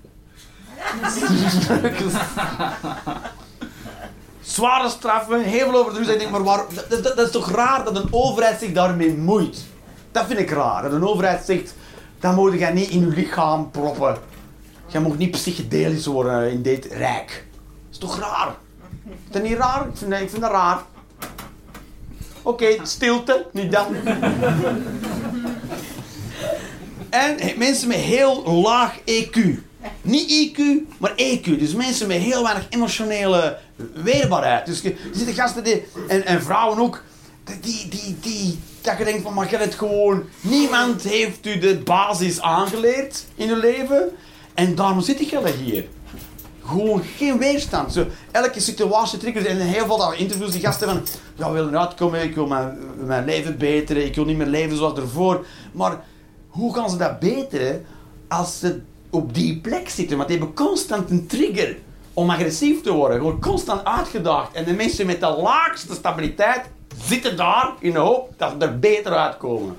Zware straffen, heel veel over drugs. Ik denk, maar waar, dat, dat, is toch raar dat een overheid zich daarmee moeit? Dat vind ik raar. Dat een overheid zegt, dat moet jij niet in je lichaam proppen. Jij mag niet psychedelisch worden in dit rijk. Dat is toch raar? Is dat niet raar? Ik vind, ik vind dat raar. Oké, stilte, niet dan. en mensen met heel laag EQ. Niet IQ, maar EQ. Dus mensen met heel weinig emotionele weerbaarheid. Dus er zitten gasten die, en, en vrouwen ook, die, die, die, dat je denkt van, maar je het gewoon... Niemand heeft u de basis aangeleerd in je leven. En daarom zit ik hier. Gewoon geen weerstand. Zo, elke situatie triggert. En heel veel interviews die gasten van... Ja, willen eruit komen, ik wil mijn, mijn leven beteren, ik wil niet meer leven zoals ervoor. Maar hoe gaan ze dat beteren als ze op die plek zitten? Want die hebben constant een trigger om agressief te worden. Gewoon constant uitgedaagd. En de mensen met de laagste stabiliteit zitten daar in de hoop dat ze er beter uitkomen.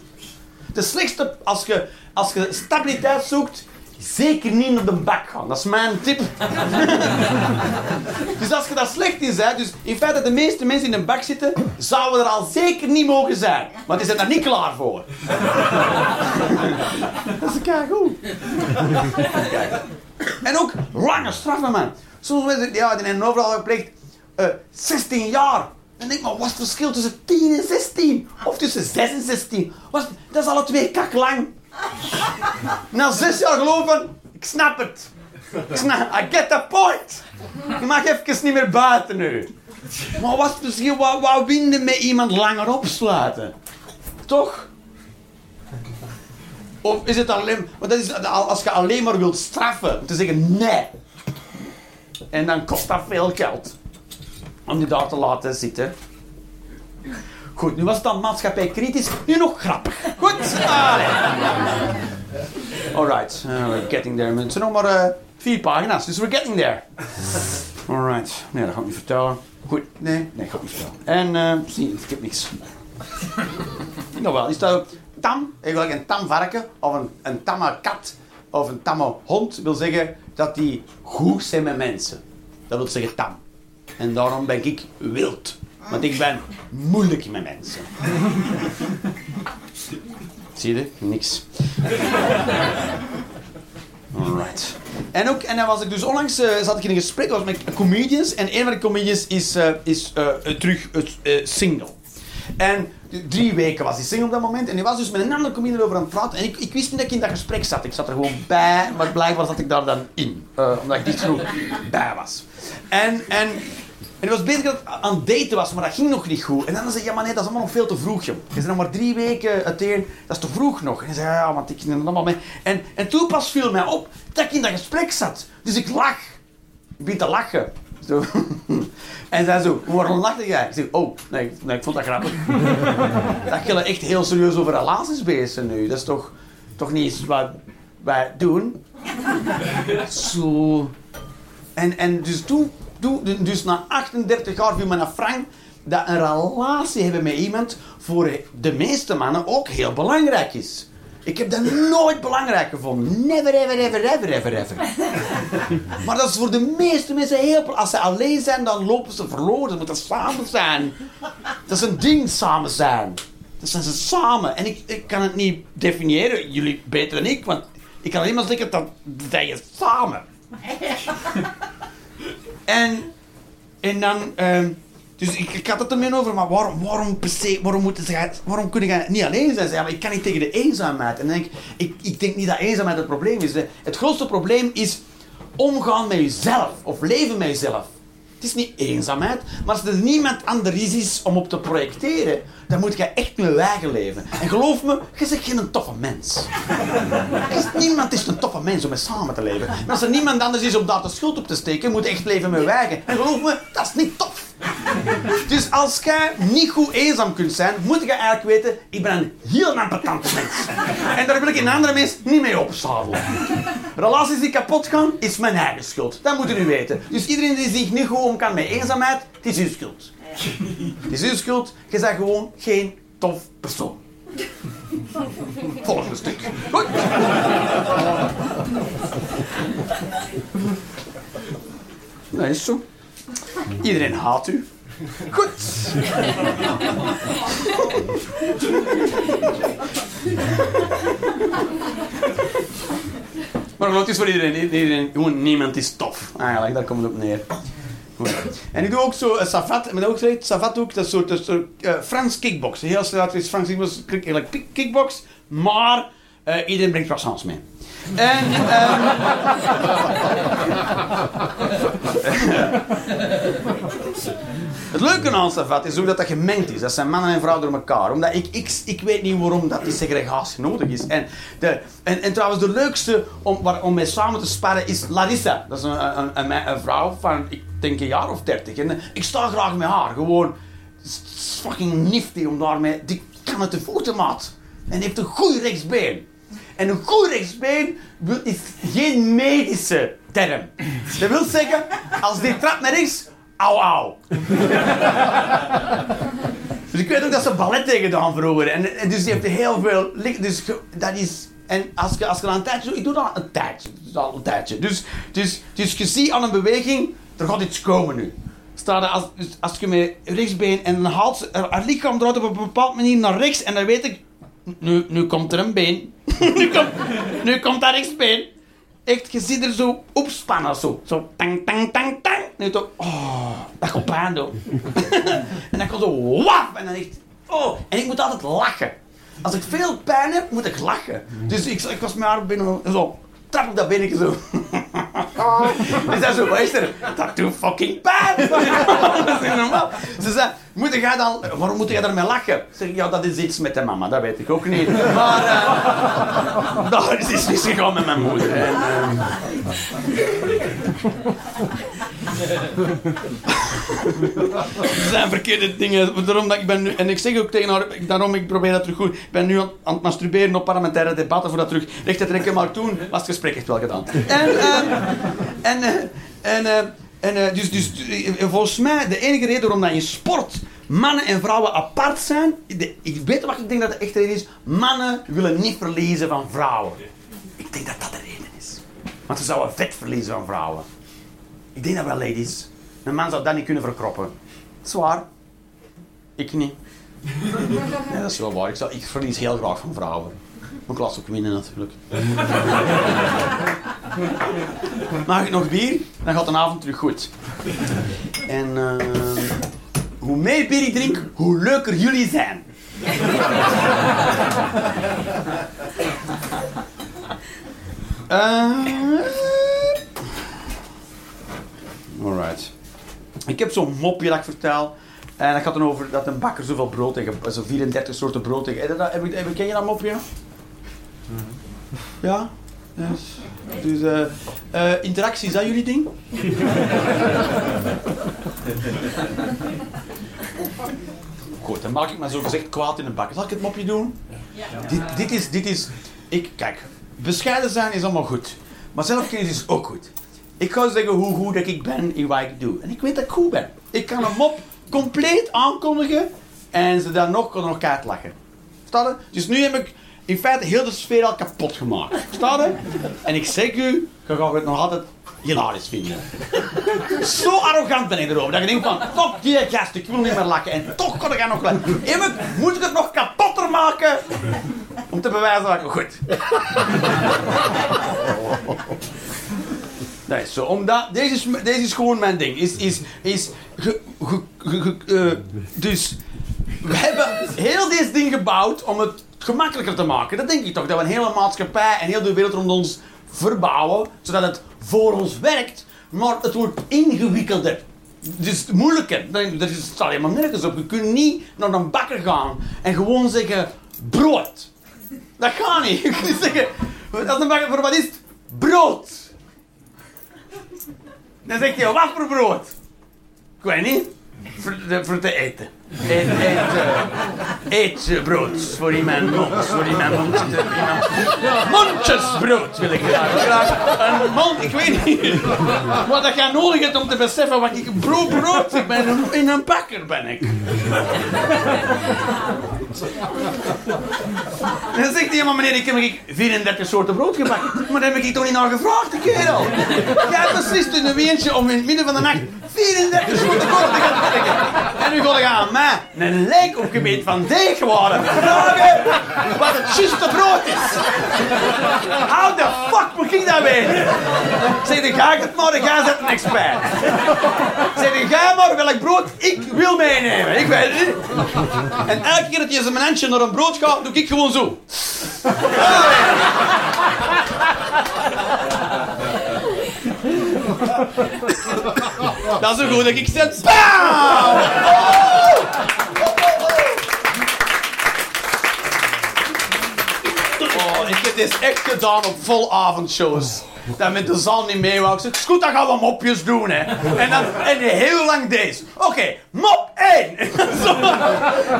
Het slechtste, als je, als je stabiliteit zoekt, zeker niet naar de bak gaan. Dat is mijn tip. dus als je dat slecht is, hè, dus in feite de meeste mensen in een bak zitten, zouden er al zeker niet mogen zijn. Want die zijn daar niet klaar voor. dat is kijk goed. en ook lange straffen, man. Soms mensen, ja, die hebben overal gepleegd uh, 16 jaar. En denk maar, wat is het verschil tussen 10 en 16? Of tussen 6 en 16? Wat, dat is alle twee kak lang. Na zes jaar geloven, ik snap het. Ik I get the point. Je mag even niet meer buiten nu. Maar wat misschien, wat, wat winnen met iemand langer opsluiten? Toch? Of is het alleen... Want dat is als je alleen maar wilt straffen, te zeggen nee. En dan kost dat veel geld. Om die daar te laten zitten. Goed, nu was het dan maatschappij kritisch. Nu nog grappig. Goed. Alright, uh, we're getting there. Het zijn nog maar uh, vier pagina's, dus we're getting there. Alright. Nee, dat ga ik niet vertellen. Goed, nee, nee, ga ik niet vertellen. En, uh, zie, ik heb niks. nou wel, is dat tam, eigenlijk een tam varken, of een, een tamme kat, of een tamme hond, wil zeggen dat die goed zijn met mensen. Dat wil zeggen tam. En daarom ben ik wild. Want ik ben moeilijk met mensen. Zie je? Niks. Alright. En, ook, en dan was ik dus onlangs uh, zat ik in een gesprek was met comedians. En een van de comedians is, uh, is uh, terug single. En drie weken was hij single op dat moment. En hij was dus met een andere comedian over aan het praten. En ik, ik wist niet dat ik in dat gesprek zat. Ik zat er gewoon bij. Maar blijkbaar zat ik daar dan in. omdat ik niet genoeg bij was. En, en en was bezig aan het daten was, maar dat ging nog niet goed. En dan zei hij, ja maar nee, dat is allemaal nog veel te vroeg, joh. Je bent nog maar drie weken uiteen, dat is te vroeg nog. En hij zei, ja, want ik er allemaal mee. En, en toen pas viel mij op dat ik in dat gesprek zat. Dus ik lach. Ik begin te lachen. Zo. En zei zo, waarom lachte jij? Ik zei, oh, nee, nee, ik vond dat grappig. dat je echt heel serieus over relaties bezig nu. Dat is toch, toch niet iets wat wij doen? Zo. En, en dus toen dus na 38 jaar viel me naar Frank dat een relatie hebben met iemand voor de meeste mannen ook heel belangrijk is. Ik heb dat nooit belangrijk gevonden. Never, ever, ever, ever, ever, ever. Maar dat is voor de meeste mensen heel... Als ze alleen zijn, dan lopen ze verloren. Ze moeten samen zijn. Dat is een ding, samen zijn. Dan zijn ze samen. En ik, ik kan het niet definiëren. Jullie beter dan ik. Want ik kan alleen maar zeggen dat, dat je samen. en, en dan... ehm, dus ik, ik had het er min over, maar waarom, waarom, per se, waarom, moeten ze, waarom kun je niet alleen zijn? Ik kan niet tegen de eenzaamheid. En denk ik, ik, ik denk niet dat eenzaamheid het probleem is. Het grootste probleem is omgaan met jezelf. Of leven met jezelf. Het is niet eenzaamheid, maar als er niemand anders is om op te projecteren, dan moet je echt met eigen leven. En geloof me, je bent geen toffe mens. Niemand is een toffe mens om mee samen te leven. Maar als er niemand anders is om daar de schuld op te steken, moet je echt leven met eigen. En geloof me, dat is niet tof. Dus als jij niet goed eenzaam kunt zijn, moet je eigenlijk weten, ik ben een heel impotente mens. En daar wil ik een andere mens niet mee opzadelen. Relaties die kapot gaan, is mijn eigen schuld. Dat moet je nu weten. Dus iedereen die zich niet goed om kan met eenzaamheid, het is uw schuld. Het is uw schuld, je bent gewoon geen tof persoon. Volgende stuk. Goed. Dat is zo. Iedereen haat u. Goed. Maar het is voor iedereen. iedereen gewoon niemand is tof. Eigenlijk, daar komt het op neer. Goed. En ik doe ook zo een savat. Maar ook gezegd, savat ook, dat soort, een soort eh, Frans kickbox. Heel snel is Frans kickbox, kickbox. Maar eh, iedereen brengt croissants mee. En, ehm, Het leuke aan Savat is ook dat dat gemengd is. Dat zijn mannen en vrouwen door elkaar. Omdat ik, ik, ik weet niet waarom dat die segregatie nodig is. En, de, en, en trouwens, de leukste om, waar, om mee samen te sparren is Larissa. Dat is een, een, een, vrouw van, ik denk een jaar of dertig. En eh, ik sta graag met haar. Gewoon, fucking nifty om daarmee... Die kan het de voeten, maat. En heeft een goed rechtsbeen. En een goed rechtsbeen is geen medische term. Dat wil zeggen, als die trap naar rechts, au au. Dus ik weet ook dat ze ballet heeft gedaan vroeger. En, en dus die heeft heel veel... Dus dat is... En als je, als je een tijdje doet... Ik doe dat een tijdje. Is al een tijdje. Dus, dus, dus je ziet aan een beweging... Er gaat iets komen nu. Staat als, dus als je met rechtsbeen... En dan haalt haar lichaam draait op een bepaalde manier naar rechts. En dan weet ik... Nu, nu komt er een been. nu, komt, nu komt dat rechtsbeen. Echt, je ziet er zo opspannen, zo. Zo, tang, tang, tang, tang. Je toch, oh, dat gaat pijn doen. en dan komt zo, waf. En dan echt, oh. En ik moet altijd lachen. Als ik veel pijn heb, moet ik lachen. Dus ik, ik was met haar binnen, zo, trap op dat binnetje zo. Dus dat zo, luister, dat doet fucking pijn. dat is normaal. Ze zei, moet jij dan, waarom moet jij daarmee lachen? Zeg, ja, dat is iets met de mama, dat weet ik ook niet. Maar, eh daar is iets misgegaan met mijn moeder. En, ehm, Er zijn verkeerde dingen. Daarom dat ik ben nu, en ik zeg ook tegen haar, daarom ik probeer dat terug goed. Ik ben nu aan, aan het masturberen op parlementaire debatten voor dat terug recht te trekken. Maar toen was het gesprek echt wel gedaan. En, ehm, en, eh, en, eh, en eh, dus, dus eh, volgens mij, de enige reden waarom dat in sport mannen en vrouwen apart zijn. ik weet wat ik denk dat de echte reden is. Mannen willen niet verliezen van vrouwen. Ik denk dat dat de reden is. Want ze zouden vet verliezen van vrouwen. Ik denk dat wel, ladies. Een man zou dat niet kunnen verkroppen. Zwaar. Ik niet. Ja, dat is wel waar. Ik, zou, ik verlies heel graag van vrouwen. Mijn klas ook winnen natuurlijk. Mag ik nog bier? Dan gaat de avond terug goed. En eh, hoe meer bier ik drink, hoe leuker jullie zijn. Eh, Alright. Ik heb zo'n mopje dat ik vertel. En dat gaat dan over dat een bakker zoveel brood tegen, zo 34 soorten brood ik- Ken je dat mopje? Ja? Dus, dus eh, eh, interactie, is dat jullie ding? Goed, dan maak ik maar zo gezegd kwaad in de bak. Zal ik het mopje doen? Dit, dit, is, dit is... Ik, kijk, bescheiden zijn is allemaal goed. Maar zelfkennis is ook goed. Ik ga zeggen hoe goed dat ik ben in wat ik doe. En ik weet dat ik goed ben. Ik kan een mop compleet aankondigen en ze dan nog nog keihard lachen. Verstaan je? Dus nu heb ik in feite heel de sfeer al kapot gemaakt. Verstaan je? En ik zeg u, je gaat het nog altijd hilarisch vinden. Zo arrogant ben ik erover. Dat je denkt van, fuck die gast, ik wil niet meer lachen. En toch kan ik er nog lachen. Even moet ik het nog kapotter maken om te bewijzen dat ik goed. Nee, zo, omdat, deze, is, deze is gewoon mijn ding. Is, is, is eh, dus we hebben heel deze ding gebouwd om het gemakkelijker te maken. Dat denk ik toch, dat we een hele maatschappij en heel de wereld rond ons verbouwen, zodat het voor ons werkt, maar het wordt ingewikkelder. Dus moeilijker. Dat dat staat helemaal nergens op. Je kunt niet naar een bakker gaan en gewoon zeggen brood. Dat gaat niet. Je kunt zeggen, als een bakker voor wat is? Brood. Hij, wat voor brood? Ik weet niet. Voor, de- voor te eten. Eet, eet, eh, voor mijn mond. Voor in mijn mond. zit er iemand- Mondjesbrood wil ik graag. Een mond, ik weet niet wat dat jij nodig hebt om te beseffen wat ik brood, brood ik ben. In een bakker ben ik. Dan zegt hij, maar meneer, ik heb ik 34 soorten brood gebakken. Maar daar heb ik toch niet naar gevraagd, die kerel. Jij beslist in een weentje om in het midden van de nacht 34 soorten brood te gaan bakken. En nu ga je aan mij een lijk opgebeet van deegwaren vragen wat het juiste brood is. How the fuck moet ik dat weten? Zeg, dan ga ik het maar, bent een expert. Zeg, dan ga maar welk brood ik wil meenemen. Ik weet het niet. En elke keer dat je zijn handje naar een brood gaat, doe ik gewoon zo. Dat is zo goed dat ik zet. Bam! Dit echt gedaan op vol avondshows. Dat met de zaal niet mee wou. Ik zeg, goed, dan gaan we mopjes doen, hè. En dan en heel lang deze. Oké, mop 1. Zo.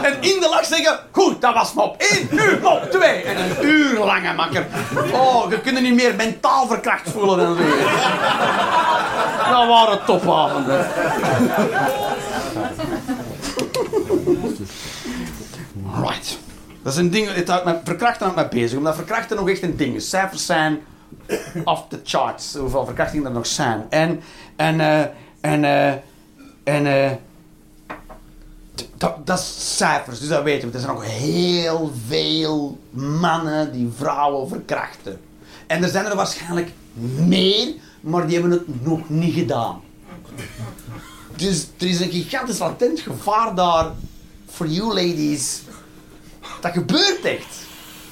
En in de lach zeggen, goed, dat was mop 1. Nu mop 2. En een uur lang, hè, makker. Oh, je kunt je niet meer mentaal verkracht voelen dan zo. Dat waren topavonden. Right. Dat is een ding, het houdt met verkrachten houdt mij bezig, omdat verkrachten nog echt een ding is. Cijfers zijn off the charts, hoeveel verkrachtingen er nog zijn. En, en, eh, en, eh, en, eh, dat is cijfers, dus dat weten we. Er zijn nog heel veel mannen die vrouwen verkrachten. En er zijn er waarschijnlijk meer, maar die hebben het nog niet gedaan. Dus er is een gigantisch latent gevaar daar voor you ladies. Dat gebeurt echt.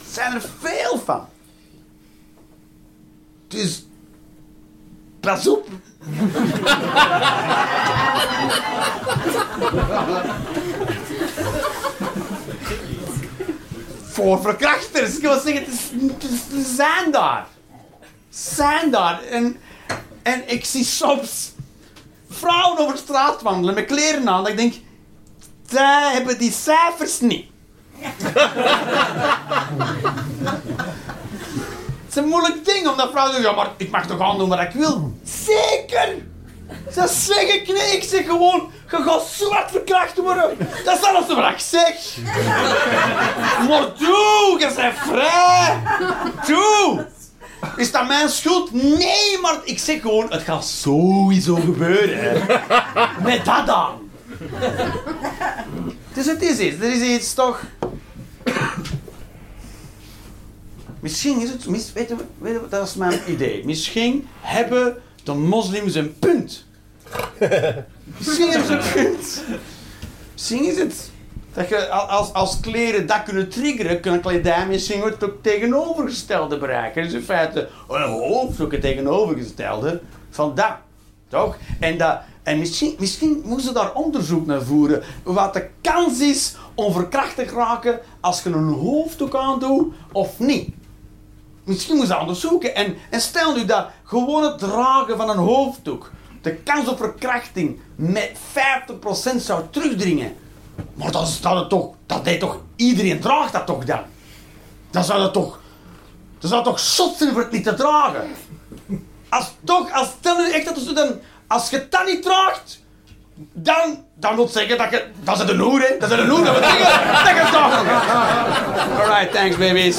Er zijn er veel van. Dus. Pas op. Voor verkrachters. Ik wil zeggen, ze zijn daar. Zijn daar. En, en ik zie soms vrouwen over straat wandelen met kleren aan. Dat ik denk, zij hebben die cijfers niet. Het is een moeilijk ding omdat vrouwen zeggen, ja, maar ik mag toch aan doen wat ik wil. Zeker! Ze zeggen, nee, ik zeg gewoon, je gaat zwart verkracht worden. Dat is alles wat ik zeg. Maar doe, je bent vrij. Doe. Is dat mijn schuld? Nee, maar ik zeg gewoon, het gaat sowieso gebeuren. Met dat dan. Dus het is iets, er is iets toch... Misschien is het, mis, weet je, weet je, dat is mijn idee. Misschien hebben de moslims een punt. Misschien hebben ze een punt. Misschien is het dat je al- als, als kleren dat kunnen triggeren, kunnen kledij misschien het ook tegenovergestelde bereiken. Dus in feite een hoofd ook het tegenovergestelde van dat. Toch? En, dat, en misschien, misschien moeten ze daar onderzoek naar voeren. Wat de kans is om verkracht te raken als je een hoofddoek aandoet of niet. Misschien moeten ze onderzoeken. En, en stel nu dat gewoon het dragen van een hoofddoek de kans op verkrachting met 50% zou terugdringen. Maar dan staat het toch, dat deed toch, iedereen draagt dat toch dan? Dan zou dat toch, dan zou toch zot zijn voor het niet te dragen. Als toch, als stel nu echt dat ze dan, als je dat niet draagt, dan, dan wil zeggen dat je... Dat is een hoer, hè. Dat is een hoer, dat betekent dat je het. Alright, thanks, babies.